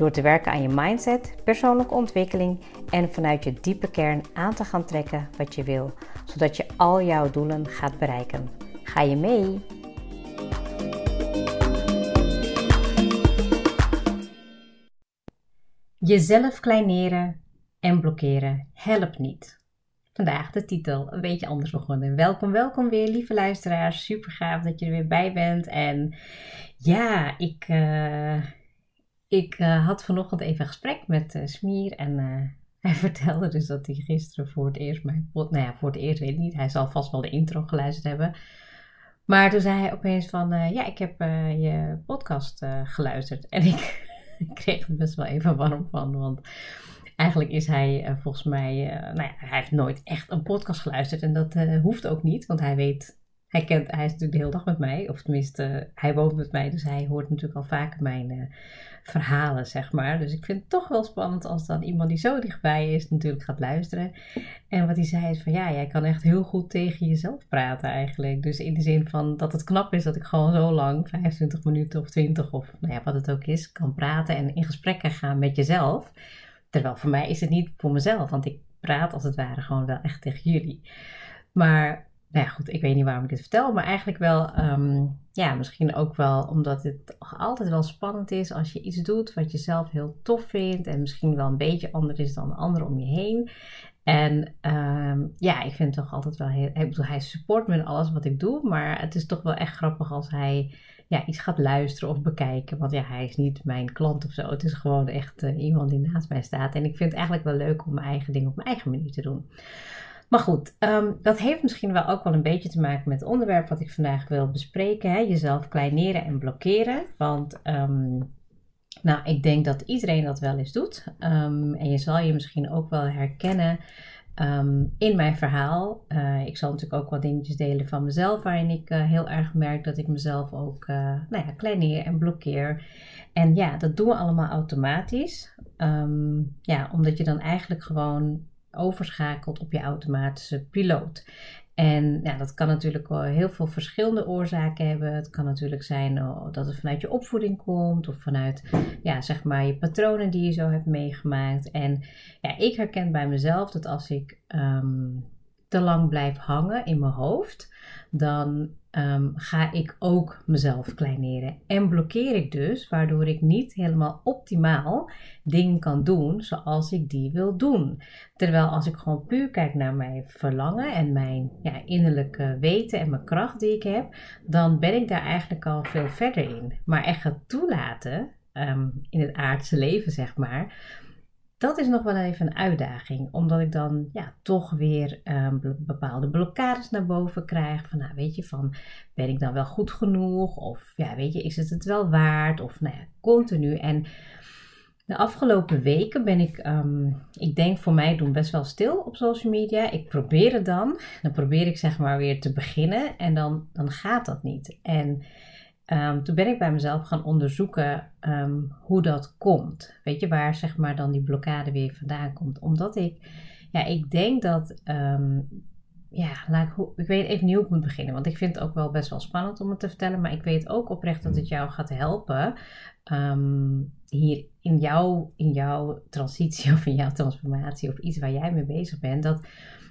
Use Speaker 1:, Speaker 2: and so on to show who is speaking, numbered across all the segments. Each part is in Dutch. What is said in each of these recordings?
Speaker 1: Door te werken aan je mindset, persoonlijke ontwikkeling en vanuit je diepe kern aan te gaan trekken wat je wil, zodat je al jouw doelen gaat bereiken. Ga je mee? Jezelf kleineren en blokkeren helpt niet. Vandaag de titel een beetje anders begonnen. Welkom, welkom weer, lieve luisteraars. Super gaaf dat je er weer bij bent. En ja, ik, uh, ik uh, had vanochtend even een gesprek met uh, Smier. En hij vertelde dus dat hij gisteren voor het eerst mijn pod. Nou ja, voor het eerst weet ik niet. Hij zal vast wel de intro geluisterd hebben. Maar toen zei hij opeens van, ja, ik heb je podcast geluisterd. En ik, kreeg er best wel even warm van, want eigenlijk is hij volgens mij, nou ja, hij heeft nooit echt een podcast geluisterd en dat hoeft ook niet, want hij weet, hij kent, hij is natuurlijk de hele dag met mij, of tenminste, hij woont met mij, dus hij hoort natuurlijk al vaker mijn verhalen, zeg maar. Dus ik vind het toch wel spannend als dan iemand die zo dichtbij is natuurlijk gaat luisteren. En wat hij zei is van, ja, jij kan echt heel goed tegen jezelf praten eigenlijk. Dus in de zin van dat het knap is dat ik gewoon zo lang, 25 minuten of 20 of nou ja, wat het ook is, kan praten en in gesprekken gaan met jezelf. Terwijl voor mij is het niet voor mezelf, want ik praat als het ware gewoon wel echt tegen jullie. Maar nou ja, goed, ik weet niet waarom ik dit vertel, maar eigenlijk wel, um, ja, misschien ook wel omdat het altijd wel spannend is als je iets doet wat je zelf heel tof vindt en misschien wel een beetje anders is dan de anderen om je heen. En um, ja, ik vind het toch altijd wel heel, hij support me in alles wat ik doe, maar het is toch wel echt grappig als hij ja, iets gaat luisteren of bekijken. Want ja, hij is niet mijn klant of zo. Het is gewoon echt uh, iemand die naast mij staat. En ik vind het eigenlijk wel leuk om mijn eigen ding op mijn eigen manier te doen. Maar goed, um, dat heeft misschien wel ook wel een beetje te maken met het onderwerp wat ik vandaag wil bespreken. Hè? Jezelf kleineren en blokkeren. Want um, nou, ik denk dat iedereen dat wel eens doet. Um, en je zal je misschien ook wel herkennen in mijn verhaal. Uh, ik zal natuurlijk ook wat dingetjes delen van mezelf, waarin ik uh, heel erg merk dat ik mezelf ook uh, nou ja, kleineer en blokkeer. En ja, dat doen we allemaal automatisch. Ja, omdat je dan eigenlijk gewoon overschakelt op je automatische piloot. En ja, dat kan natuurlijk heel veel verschillende oorzaken hebben. Het kan natuurlijk zijn oh, dat het vanuit je opvoeding komt of vanuit ja, zeg maar je patronen die je zo hebt meegemaakt. En ja, ik herken bij mezelf dat als ik um, te lang blijf hangen in mijn hoofd, dan um, ga ik ook mezelf kleineren. En blokkeer ik dus, waardoor ik niet helemaal optimaal dingen kan doen zoals ik die wil doen. Terwijl als ik gewoon puur kijk naar mijn verlangen en mijn ja, innerlijke weten en mijn kracht die ik heb, dan ben ik daar eigenlijk al veel verder in. Maar echt het toelaten um, in het aardse leven, zeg maar dat is nog wel even een uitdaging, omdat ik dan ja, toch weer um, bepaalde blokkades naar boven krijg. Van, nou, weet je, van ben ik dan wel goed genoeg? Of ja, weet je, is het het wel waard? Of nou ja, continu. En de afgelopen weken ben ik, um, ik denk voor mij doen best wel stil op social media. Ik probeer het dan. Dan probeer ik zeg maar weer te beginnen en dan, dan gaat dat niet. En Um, toen ben ik bij mezelf gaan onderzoeken um, hoe dat komt. Weet je, waar zeg maar dan die blokkade weer vandaan komt. Omdat ik, ja, ik denk dat, um, ja, laat ik, ik weet even niet hoe ik moet beginnen. Want ik vind het ook wel best wel spannend om het te vertellen. Maar ik weet ook oprecht dat het jou gaat helpen hier in, jou, in jouw transitie of in jouw transformatie of iets waar jij mee bezig bent. Dat,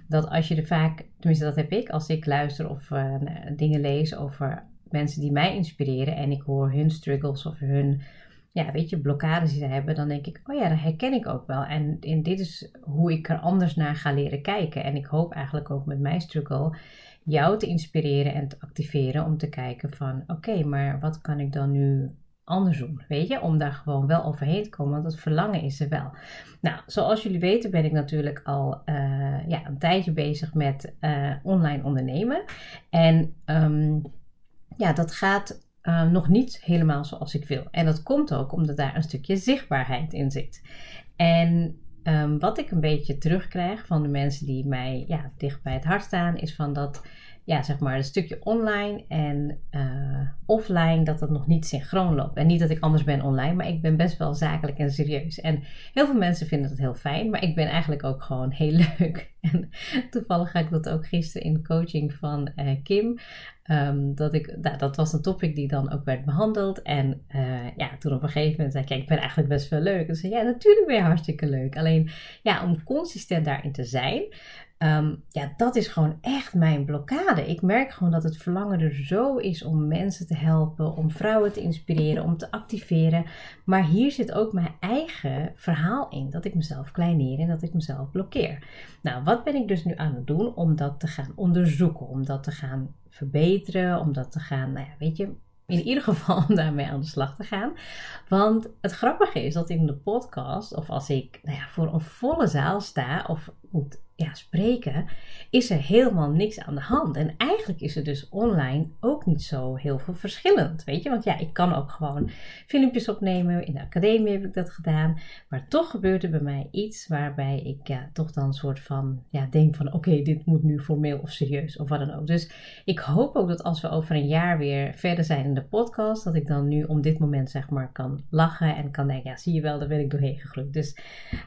Speaker 1: dat als je er vaak, tenminste dat heb ik, als ik luister of uh, dingen lees over mensen die mij inspireren en ik hoor hun struggles of hun, ja, weet je, blokkades die ze hebben, dan denk ik, oh ja, dat herken ik ook wel. En, en dit is hoe ik er anders naar ga leren kijken. En ik hoop eigenlijk ook met mijn struggle jou te inspireren en te activeren om te kijken van, oké, maar wat kan ik dan nu anders doen, weet je, om daar gewoon wel overheen te komen, want het verlangen is er wel. Nou, zoals jullie weten ben ik natuurlijk al uh, ja, een tijdje bezig met uh, online ondernemen en um, ja, dat gaat uh, nog niet helemaal zoals ik wil. En dat komt ook omdat daar een stukje zichtbaarheid in zit. En ehm, wat ik een beetje terugkrijg van de mensen die mij ja, dicht bij het hart staan, is van dat ja, zeg maar, een stukje online en uh, offline, dat dat nog niet synchroon loopt. En niet dat ik anders ben online, maar ik ben best wel zakelijk en serieus. En heel veel mensen vinden dat heel fijn, maar ik ben eigenlijk ook gewoon heel leuk. En toevallig ga ik dat ook gisteren in coaching van uh, Kim. Um, dat, ik, nou, dat was een topic die dan ook werd behandeld. En uh, ja, toen op een gegeven moment zei ik, ik ben eigenlijk best wel leuk. En zei ja, natuurlijk ben je hartstikke leuk. Alleen ja, om consistent daarin te zijn, Um, ja, dat is gewoon echt mijn blokkade. Ik merk gewoon dat het verlangen er zo is om mensen te helpen, om vrouwen te inspireren, om te activeren. Maar hier zit ook mijn eigen verhaal in, dat ik mezelf kleineer en dat ik mezelf blokkeer. Nou, wat ben ik dus nu aan het doen om dat te gaan onderzoeken, om dat te gaan verbeteren, om dat te gaan, nou ja, weet je, in ieder geval om daarmee aan de slag te gaan. Want het grappige is dat in de podcast, of als ik nou ja, voor een volle zaal sta, of moet ja, spreken, is er helemaal niks aan de hand. En eigenlijk is er dus online ook niet zo heel veel verschillend. Weet je, want ja, ik kan ook gewoon filmpjes opnemen. In de academie heb ik dat gedaan. Maar toch gebeurt er bij mij iets waarbij ik ja, toch dan een soort van ja, denk van oké, dit moet nu formeel of serieus of wat dan ook. Dus ik hoop ook dat als we over een jaar weer verder zijn in de podcast, dat ik dan nu om dit moment zeg maar kan lachen en kan denken, ja, zie je wel, daar ben ik doorheen gegroeid. Dus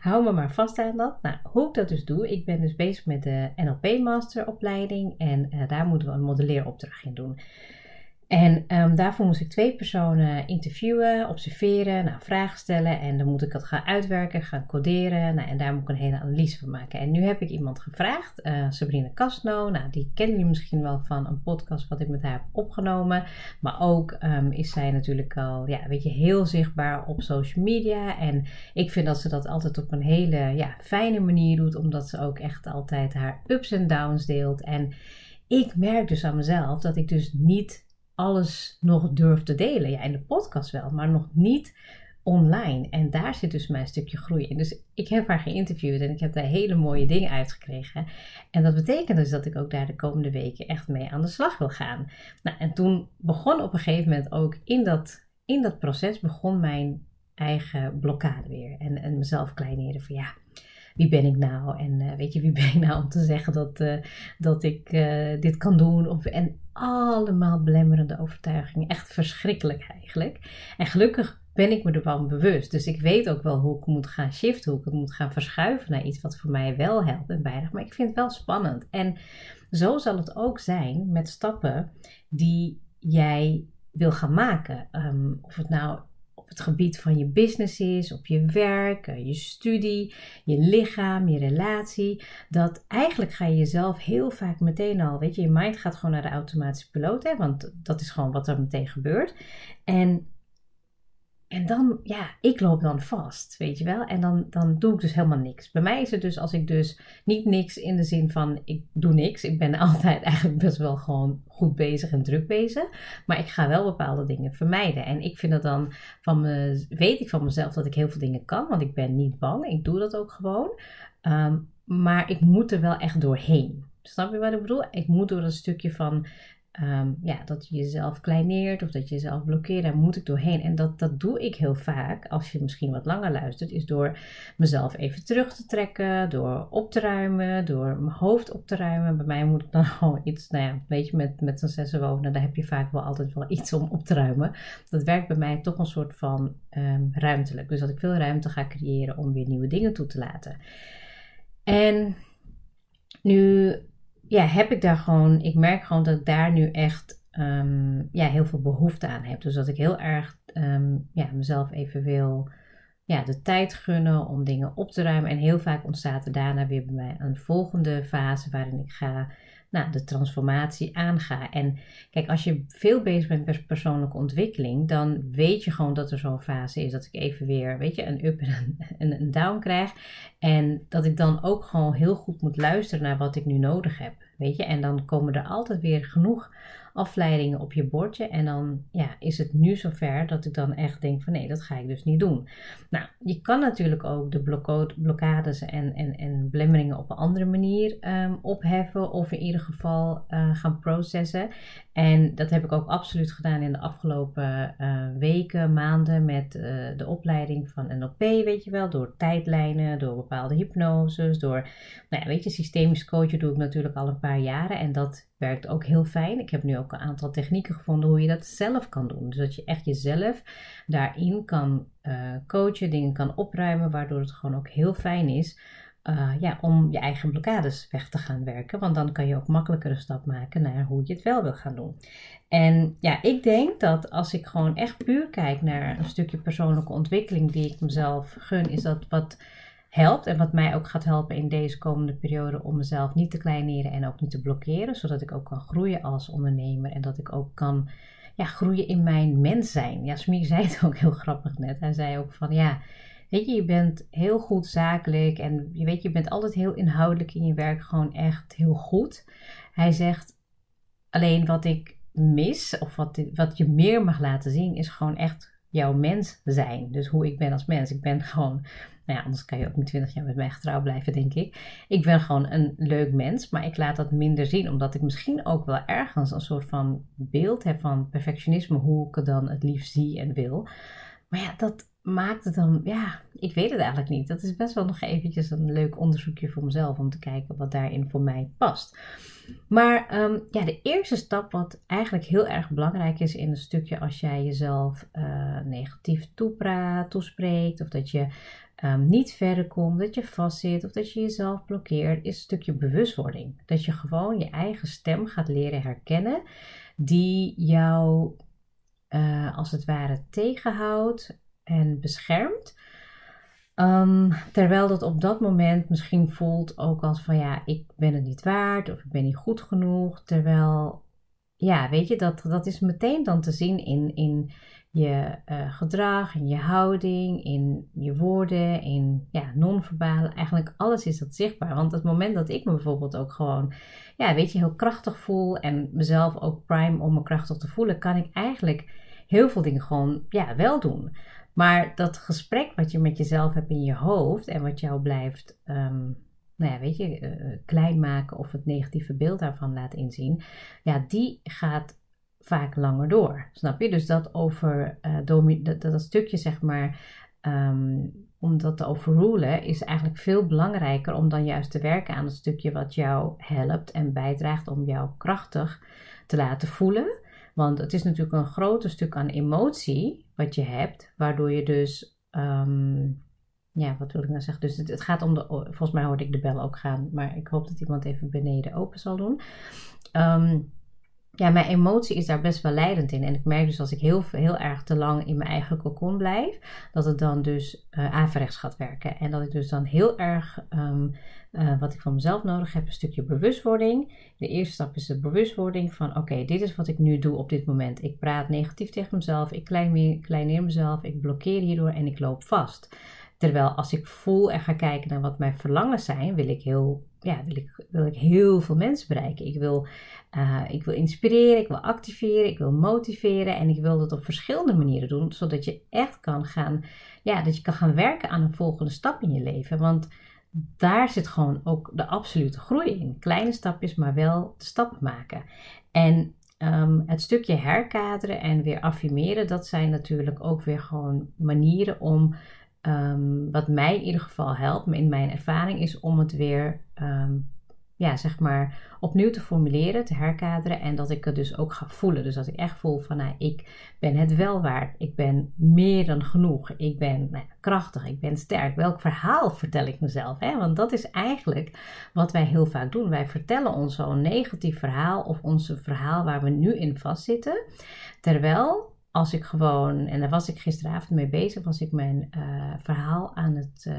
Speaker 1: hou me maar vast aan dat. Nou, hoe ik dat dus doe, ik ben dus bezig met de NLP masteropleiding en uh, daar moeten we een modelleeropdracht in doen. En um, daarvoor moest ik twee personen interviewen, observeren, nou, vragen stellen. En dan moet ik dat gaan uitwerken, gaan coderen. Nou, en daar moet ik een hele analyse van maken. En nu heb ik iemand gevraagd, uh, Sabrina Casno. Nou, die kennen jullie misschien wel van een podcast wat ik met haar heb opgenomen. Maar ook um, is zij natuurlijk al, ja, weet je, heel zichtbaar op social media. En ik vind dat ze dat altijd op een hele ja, fijne manier doet. Omdat ze ook echt altijd haar ups en downs deelt. En ik merk dus aan mezelf dat ik dus niet alles nog durf te delen. Ja, in de podcast wel, maar nog niet online. En daar zit dus mijn stukje groei in. Dus ik heb haar geïnterviewd en ik heb daar hele mooie dingen uitgekregen. En dat betekent dus dat ik ook daar de komende weken echt mee aan de slag wil gaan. Nou, en toen begon op een gegeven moment ook in dat, in dat proces begon mijn eigen blokkade weer. En, en mezelf kleineren van ja, wie ben ik nou? En uh, weet je, wie ben ik nou om te zeggen dat, uh, dat ik uh, dit kan doen? Of, en allemaal belemmerende overtuigingen. Echt verschrikkelijk eigenlijk. En gelukkig ben ik me ervan bewust. Dus ik weet ook wel hoe ik moet gaan shiften, hoe ik het moet gaan verschuiven naar iets wat voor mij wel helpt en bijdraagt. Maar ik vind het wel spannend. En zo zal het ook zijn met stappen die jij wil gaan maken. Um, of het nou het gebied van je business is, op je werk, eh, je studie, je lichaam, je relatie. Dat eigenlijk ga je jezelf heel vaak meteen al, weet je, je mind gaat gewoon naar de automatische piloot, hè, want dat is gewoon wat er meteen gebeurt. En en dan, ja, ik loop dan vast, weet je wel. En dan, dan doe ik dus helemaal niks. Bij mij is het dus als ik dus niet niks in de zin van ik doe niks. Ik ben altijd eigenlijk best wel gewoon goed bezig en druk bezig. Maar ik ga wel bepaalde dingen vermijden. En ik vind dat dan van weet ik van mezelf dat ik heel veel dingen kan. Want ik ben niet bang. Ik doe dat ook gewoon. Um, maar ik moet er wel echt doorheen. Snap je wat ik bedoel? Ik moet door dat stukje van Um, ja, dat je jezelf kleineert of dat je jezelf blokkeert. Daar moet ik doorheen. En dat, dat doe ik heel vaak, als je misschien wat langer luistert, is door mezelf even terug te trekken, door op te ruimen, door mijn hoofd op te ruimen. Bij mij moet ik dan gewoon iets, nou ja, weet je, met, met een zessen wonen, daar heb je vaak wel altijd wel iets om op te ruimen. Dat werkt bij mij toch een soort van um, ruimtelijk. Dus dat ik veel ruimte ga creëren om weer nieuwe dingen toe te laten. En nu ja, heb ik daar gewoon, ik merk gewoon dat ik daar nu echt um, ja, heel veel behoefte aan heb. Dus dat ik heel erg um, ja, mezelf even wil ja, de tijd gunnen om dingen op te ruimen. En heel vaak ontstaat er daarna weer bij mij een volgende fase waarin ik ga nou, de transformatie aanga. En kijk, als je veel bezig bent met persoonlijke ontwikkeling, dan weet je gewoon dat er zo'n fase is dat ik even weer, weet je, een up en een, een down krijg. En dat ik dan ook gewoon heel goed moet luisteren naar wat ik nu nodig heb. weet je. En dan komen er altijd weer genoeg afleidingen op je bordje. En dan ja, is het nu zover dat ik dan echt denk van nee, dat ga ik dus niet doen. Nou, je kan natuurlijk ook de blokkades en, en, en belemmeringen op een andere manier um, opheffen. Of in ieder geval uh, gaan processen. En dat heb ik ook absoluut gedaan in de afgelopen uh, weken, maanden met uh, de opleiding van NLP, weet je wel. Door tijdlijnen, door bepaalde hypnoses, door, nou ja, weet je, systemisch coachen doe ik natuurlijk al een paar jaren. En dat werkt ook heel fijn. Ik heb nu ook een aantal technieken gevonden hoe je dat zelf kan doen. Dus dat je echt jezelf daarin kan uh, coachen, dingen kan opruimen, waardoor het gewoon ook heel fijn is. Uh, ja, om je eigen blokkades weg te gaan werken. Want dan kan je ook makkelijker een stap maken naar hoe je het wel wil gaan doen. En ja, ik denk dat als ik gewoon echt puur kijk naar een stukje persoonlijke ontwikkeling die ik mezelf gun, is dat wat helpt en wat mij ook gaat helpen in deze komende periode om mezelf niet te kleineren en ook niet te blokkeren, zodat ik ook kan groeien als ondernemer en dat ik ook kan ja, groeien in mijn mens zijn. Ja, Smie zei het ook heel grappig net. Hij zei ook van ja, weet je, je bent heel goed zakelijk en je weet, je bent altijd heel inhoudelijk in je werk, gewoon echt heel goed. Hij zegt alleen wat ik mis of wat, wat je meer mag laten zien is gewoon echt jouw mens zijn. Dus hoe ik ben als mens. Ik ben gewoon nou ja, anders kan je ook niet 20 jaar met mij getrouw blijven, denk ik. Ik ben gewoon een leuk mens, maar ik laat dat minder zien, omdat ik misschien ook wel ergens een soort van beeld heb van perfectionisme, hoe ik het dan het liefst zie en wil. Maar ja, dat maakt het dan, ja, ik weet het eigenlijk niet. Dat is best wel nog eventjes een leuk onderzoekje voor mezelf om te kijken wat daarin voor mij past. Maar um, ja, de eerste stap, wat eigenlijk heel erg belangrijk is in een stukje als jij jezelf uh, negatief toepraat, toespreekt, of dat je um, niet verder komt, dat je vastzit of dat je jezelf blokkeert, is een stukje bewustwording. Dat je gewoon je eigen stem gaat leren herkennen, die jou uh, als het ware tegenhoudt en beschermt. Um, terwijl dat op dat moment misschien voelt ook als van ja, ik ben het niet waard of ik ben niet goed genoeg. Terwijl, ja, weet je, dat, dat is meteen dan te zien in, in je uh, gedrag, in je houding, in je woorden, in ja, non-verbale. Eigenlijk alles is dat zichtbaar. Want het moment dat ik me bijvoorbeeld ook gewoon, ja, weet je, heel krachtig voel en mezelf ook prime om me krachtig te voelen, kan ik eigenlijk heel veel dingen gewoon, ja, wel doen. Maar dat gesprek wat je met jezelf hebt in je hoofd en wat jou blijft, um, nou ja, weet je, uh, klein maken of het negatieve beeld daarvan laat inzien, ja, die gaat vaak langer door. Snap je? Dus dat over uh, dat, dat, stukje, zeg maar, um, om dat te overrulen, is eigenlijk veel belangrijker om dan juist te werken aan het stukje wat jou helpt en bijdraagt om jou krachtig te laten voelen. Want het is natuurlijk een groot stuk aan emotie wat je hebt, waardoor je dus. Um, ja, wat wil ik nou zeggen? Dus het, het, gaat om de. Volgens mij hoorde ik de bel ook gaan, maar ik hoop dat iemand even beneden open zal doen. Um, ja, mijn emotie is daar best wel leidend in. En ik merk dus als ik heel, heel erg te lang in mijn eigen cocon blijf, dat het dan dus uh, averechts gaat werken. En dat ik dus dan heel erg, um, uh, wat ik van mezelf nodig heb, een stukje bewustwording. De eerste stap is de bewustwording van, oké, dit is wat ik nu doe op dit moment. Ik praat negatief tegen mezelf, ik kleineer mezelf, ik blokkeer hierdoor en ik loop vast. Terwijl als ik voel en ga kijken naar wat mijn verlangens zijn, wil ik heel, ja, wil ik, wil ik heel veel mensen bereiken. Ik wil, uh, ik wil inspireren, ik wil activeren, ik wil motiveren en ik wil dat op verschillende manieren doen, zodat je echt kan gaan, ja, dat je kan gaan werken aan een volgende stap in je leven. Want daar zit gewoon ook de absolute groei in. Kleine stapjes, maar wel de stap maken. En um, het stukje herkaderen en weer affirmeren, dat zijn natuurlijk ook weer gewoon manieren om um, wat mij in ieder geval helpt, in mijn ervaring, is om het weer, um, ja, zeg maar, opnieuw te formuleren, te herkaderen en dat ik het dus ook ga voelen. Dus dat ik echt voel van, nou, ik ben het wel waard, ik ben meer dan genoeg, ik ben nou, krachtig, ik ben sterk. Welk verhaal vertel ik mezelf? Hè? Want dat is eigenlijk wat wij heel vaak doen. Wij vertellen ons zo'n negatief verhaal of ons verhaal waar we nu in vastzitten, terwijl als ik gewoon, en daar was ik gisteravond mee bezig, was ik mijn uh, verhaal aan het uh,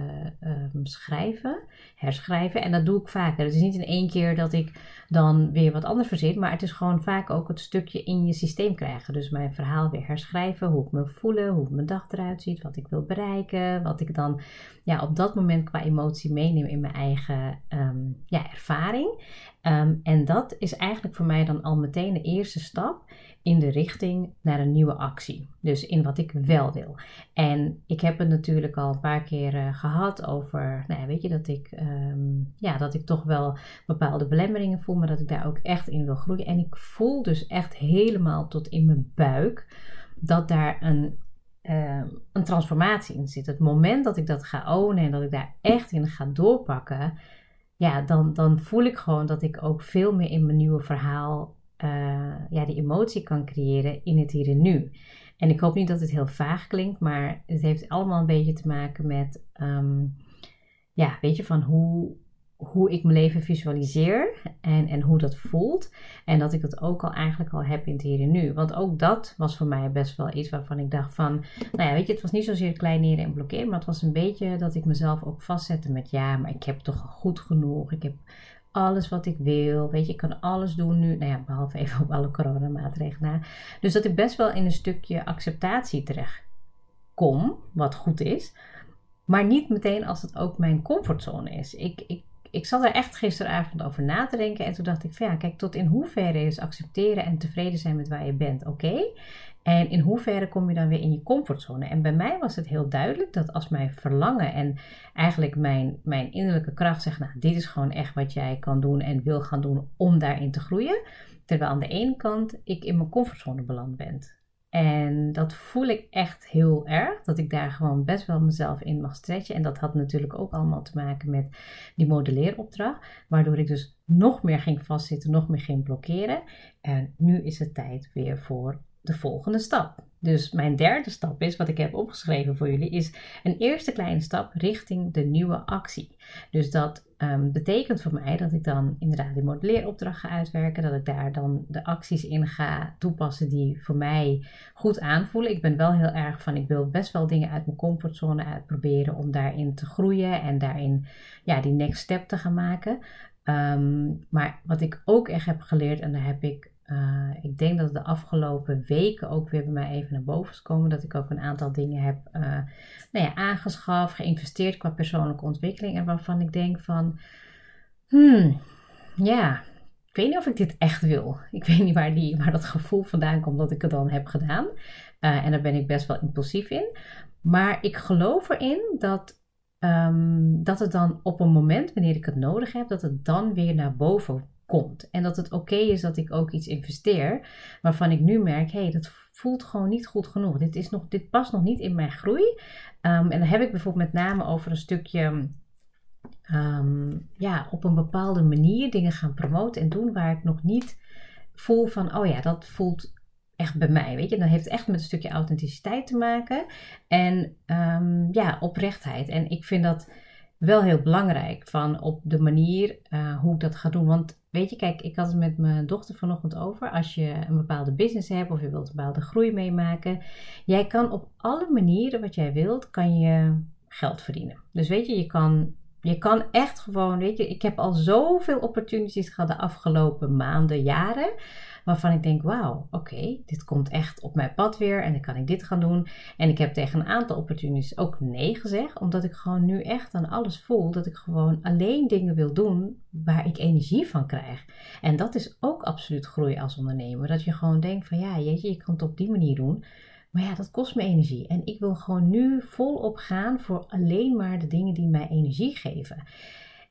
Speaker 1: um, schrijven, herschrijven. En dat doe ik vaker. Het is niet in één keer dat ik dan weer wat anders verzin, maar het is gewoon vaak ook het stukje in je systeem krijgen. Dus mijn verhaal weer herschrijven, hoe ik me voel, hoe mijn dag eruit ziet, wat ik wil bereiken, wat ik dan ja, op dat moment qua emotie meeneem in mijn eigen um, ja, ervaring. Um, en dat is eigenlijk voor mij dan al meteen de eerste stap in de richting naar een nieuwe actie. Dus in wat ik wel wil. En ik heb het natuurlijk al een paar keer uh, gehad over, nou weet je, dat ik, um, ja, dat ik toch wel bepaalde belemmeringen voel, maar dat ik daar ook echt in wil groeien. En ik voel dus echt helemaal tot in mijn buik dat daar een, uh, een transformatie in zit. Het moment dat ik dat ga ownen en dat ik daar echt in ga doorpakken, ja, dan, dan voel ik gewoon dat ik ook veel meer in mijn nieuwe verhaal uh, ja, die emotie kan creëren in het hier en nu. En ik hoop niet dat het heel vaag klinkt, maar het heeft allemaal een beetje te maken met, um, ja, weet je, van hoe, hoe ik mijn leven visualiseer en, en hoe dat voelt. En dat ik dat ook al eigenlijk al heb in het hier en nu. Want ook dat was voor mij best wel iets waarvan ik dacht van, nou ja, weet je, het was niet zozeer kleineren en blokkeren, maar het was een beetje dat ik mezelf ook vastzette met, ja, maar ik heb toch goed genoeg. Ik heb alles wat ik wil. Weet je, ik kan alles doen nu. Nou ja, behalve even op alle coronamaatregelen. Dus dat ik best wel in een stukje acceptatie terecht kom, wat goed is. Maar niet meteen als het ook mijn comfortzone is. Ik, ik, ik zat er echt gisteravond over na te denken. En toen dacht ik van ja, kijk, tot in hoeverre is accepteren en tevreden zijn met waar je bent oké. En in hoeverre kom je dan weer in je comfortzone? En bij mij was het heel duidelijk dat als mijn verlangen en eigenlijk mijn, mijn innerlijke kracht zegt, nou, dit is gewoon echt wat jij kan doen en wil gaan doen om daarin te groeien. Terwijl aan de ene kant ik in mijn comfortzone beland ben. En dat voel ik echt heel erg, dat ik daar gewoon best wel mezelf in mag stretchen. En dat had natuurlijk ook allemaal te maken met die modelleeropdracht, waardoor ik dus nog meer ging vastzitten, nog meer ging blokkeren. En nu is het tijd weer voor de volgende stap. Dus mijn derde stap is, wat ik heb opgeschreven voor jullie, is een eerste kleine stap richting de nieuwe actie. Dus dat um, betekent voor mij dat ik dan inderdaad die modelleeropdracht ga uitwerken, dat ik daar dan de acties in ga toepassen die voor mij goed aanvoelen. Ik ben wel heel erg van, ik wil best wel dingen uit mijn comfortzone uitproberen om daarin te groeien en daarin ja, die next step te gaan maken. Um, maar wat ik ook echt heb geleerd, en daar heb ik uh, ik denk dat de afgelopen weken ook weer bij mij even naar boven is komen. Dat ik ook een aantal dingen heb uh, nou ja, aangeschaft, geïnvesteerd qua persoonlijke ontwikkeling. En waarvan ik denk van, hmm, ja, ik weet niet of ik dit echt wil. Ik weet niet waar, die, waar dat gevoel vandaan komt dat ik het dan heb gedaan. Uh, en daar ben ik best wel impulsief in. Maar ik geloof erin dat Um, dat het dan op een moment, wanneer ik het nodig heb, dat het dan weer naar boven komt. En dat het oké is dat ik ook iets investeer waarvan ik nu merk, hé, hey, dat voelt gewoon niet goed genoeg. Dit, is nog, dit past nog niet in mijn groei. Um, en dan heb ik bijvoorbeeld met name over een stukje um, ja, op een bepaalde manier dingen gaan promoten en doen waar ik nog niet voel van, oh ja, dat voelt echt bij mij, weet je. Dan heeft echt met een stukje authenticiteit te maken en um, ja, oprechtheid. En ik vind dat wel heel belangrijk van op de manier uh, hoe ik dat ga doen. Want weet je, kijk, ik had het met mijn dochter vanochtend over. Als je een bepaalde business hebt of je wilt een bepaalde groei meemaken. Jij kan op alle manieren wat jij wilt, kan je geld verdienen. Dus weet je, je kan, je kan echt gewoon, weet je, ik heb al zoveel opportunities gehad de afgelopen maanden, jaren waarvan ik denk: wauw, oké, dit komt echt op mijn pad weer en dan kan ik dit gaan doen. En ik heb tegen een aantal opportunities ook nee gezegd, omdat ik gewoon nu echt aan alles voel dat ik gewoon alleen dingen wil doen waar ik energie van krijg. En dat is ook absoluut groei als ondernemer. Dat je gewoon denkt: van ja, jeetje, je kan het op die manier doen. Maar ja, dat kost me energie. En ik wil gewoon nu volop gaan voor alleen maar de dingen die mij energie geven.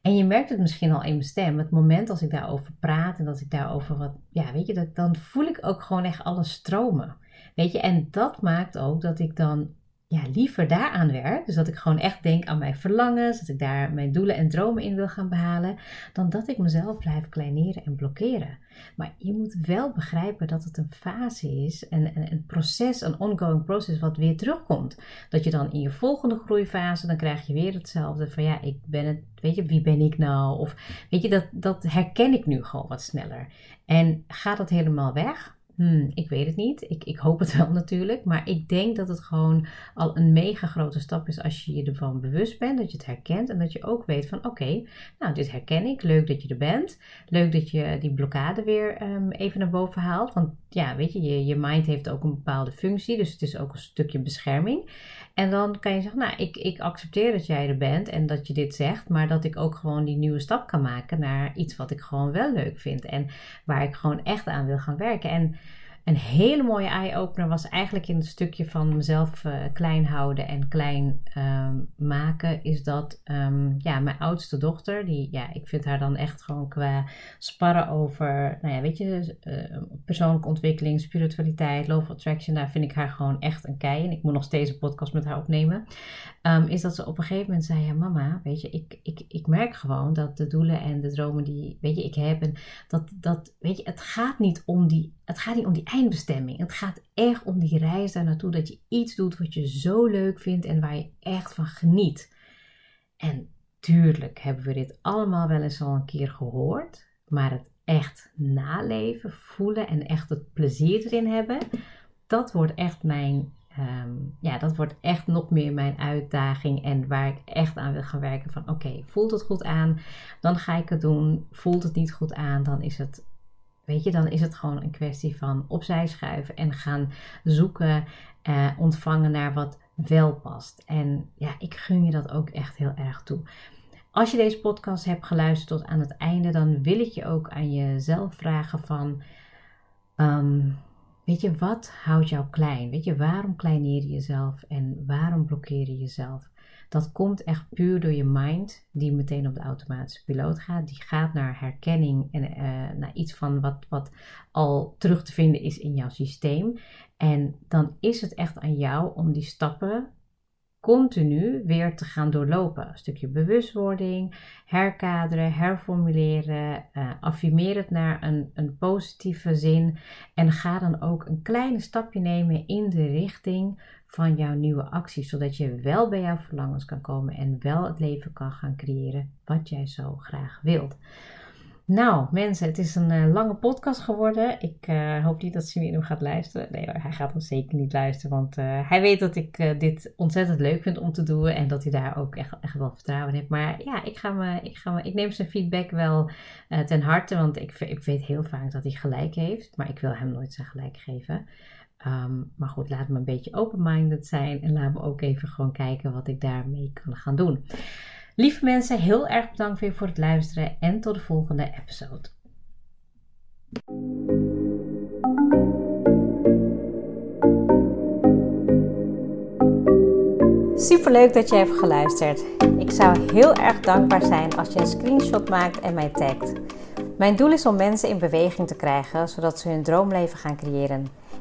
Speaker 1: En je merkt het misschien al in mijn stem. Het moment als ik daarover praat en dat ik daarover wat, ja, weet je, dat, dan voel ik ook gewoon echt alles stromen. Weet je, en dat maakt ook dat ik dan ja, liever daaraan werk. Dus dat ik gewoon echt denk aan mijn verlangens, dat ik daar mijn doelen en dromen in wil gaan behalen, dan dat ik mezelf blijf kleineren en blokkeren. Maar je moet wel begrijpen dat het een fase is, een, een, proces, een ongoing proces wat weer terugkomt. Dat je dan in je volgende groeifase, dan krijg je weer hetzelfde van ja, ik ben het, weet je, wie ben ik nou? Of weet je, dat, dat herken ik nu gewoon wat sneller. En gaat dat helemaal weg? Hmm, ik weet het niet. Ik, ik hoop het wel natuurlijk. Maar ik denk dat het gewoon al een mega grote stap is als je je ervan bewust bent. Dat je het herkent. En dat je ook weet van oké, nou dit herken ik. Leuk dat je er bent. Leuk dat je die blokkade weer ehm, even naar boven haalt. Want ja, weet je, je, je mind heeft ook een bepaalde functie. Dus het is ook een stukje bescherming. En dan kan je zeggen, nou, ik, ik accepteer dat jij er bent en dat je dit zegt, maar dat ik ook gewoon die nieuwe stap kan maken naar iets wat ik gewoon wel leuk vind en waar ik gewoon echt aan wil gaan werken. En een hele mooie eye-opener was eigenlijk in het stukje van mezelf uh, klein houden en klein ehm, maken, is dat um, ja, mijn oudste dochter, die, ja, ik vind haar dan echt gewoon qua sparren over, nou ja, weet je, uh, persoonlijke ontwikkeling, spiritualiteit, love attraction, daar vind ik haar gewoon echt een kei. En ik moet nog steeds een podcast met haar opnemen. Um, is dat ze op een gegeven moment zei, ja mama, weet je, ik, ik, ik merk gewoon dat de doelen en de dromen die, weet je, ik heb, en dat, dat, weet je, het gaat niet om die het gaat niet om die eindbestemming. Het gaat echt om die reis daar naartoe. Dat je iets doet wat je zo leuk vindt en waar je echt van geniet. En tuurlijk hebben we dit allemaal wel eens al een keer gehoord. Maar het echt naleven, voelen en echt het plezier erin hebben. Dat wordt echt mijn. Ehm, ja, dat wordt echt nog meer mijn uitdaging en waar ik echt aan wil gaan werken. Van oké, voelt het goed aan, dan ga ik het doen. Voelt het niet goed aan, dan is het Weet je, dan is het gewoon een kwestie van opzij schuiven en gaan zoeken, eh, ontvangen naar wat wel past. En ja, ik gun je dat ook echt heel erg toe. Als je deze podcast hebt geluisterd tot aan het einde, dan wil ik je ook aan jezelf vragen van, ehm, weet je, wat houdt jou klein? Weet je, waarom kleineer je jezelf en waarom blokkeer je jezelf? Dat komt echt puur door je mind, die meteen op de automatische piloot gaat. Die gaat naar herkenning en uh, naar iets van wat, wat al terug te vinden is in jouw systeem. En dan is het echt aan jou om die stappen continu weer te gaan doorlopen. Een stukje bewustwording, herkaderen, herformuleren, uh, affirmeer het naar een, een positieve zin en ga dan ook een kleine stapje nemen in de richting van jouw nieuwe actie, zodat je wel bij jouw verlangens kan komen en wel het leven kan gaan creëren wat jij zo graag wilt. Nou, mensen, het is een uh, lange podcast geworden. Ik uh, hoop niet dat Simino gaat luisteren. Nee, hij gaat hem zeker niet luisteren, want uh, hij weet dat ik dit ontzettend leuk vind om te doen en dat hij daar ook echt, echt wel vertrouwen in heeft. Maar ja, ik, ga me, ik, ga me, ik neem zijn feedback wel ten harte, want ik, ik weet heel vaak dat hij gelijk heeft, maar ik wil hem nooit zijn gelijk geven. Um, maar goed, laat me een beetje open-minded zijn en laat me ook even gewoon kijken wat ik daarmee kan gaan doen. Lieve mensen, heel erg bedankt weer voor het luisteren en tot de volgende episode. Super leuk dat je hebt geluisterd. Ik zou heel erg dankbaar zijn als je een screenshot maakt en mij tagt. Mijn doel is om mensen in beweging te krijgen, zodat ze hun droomleven gaan creëren.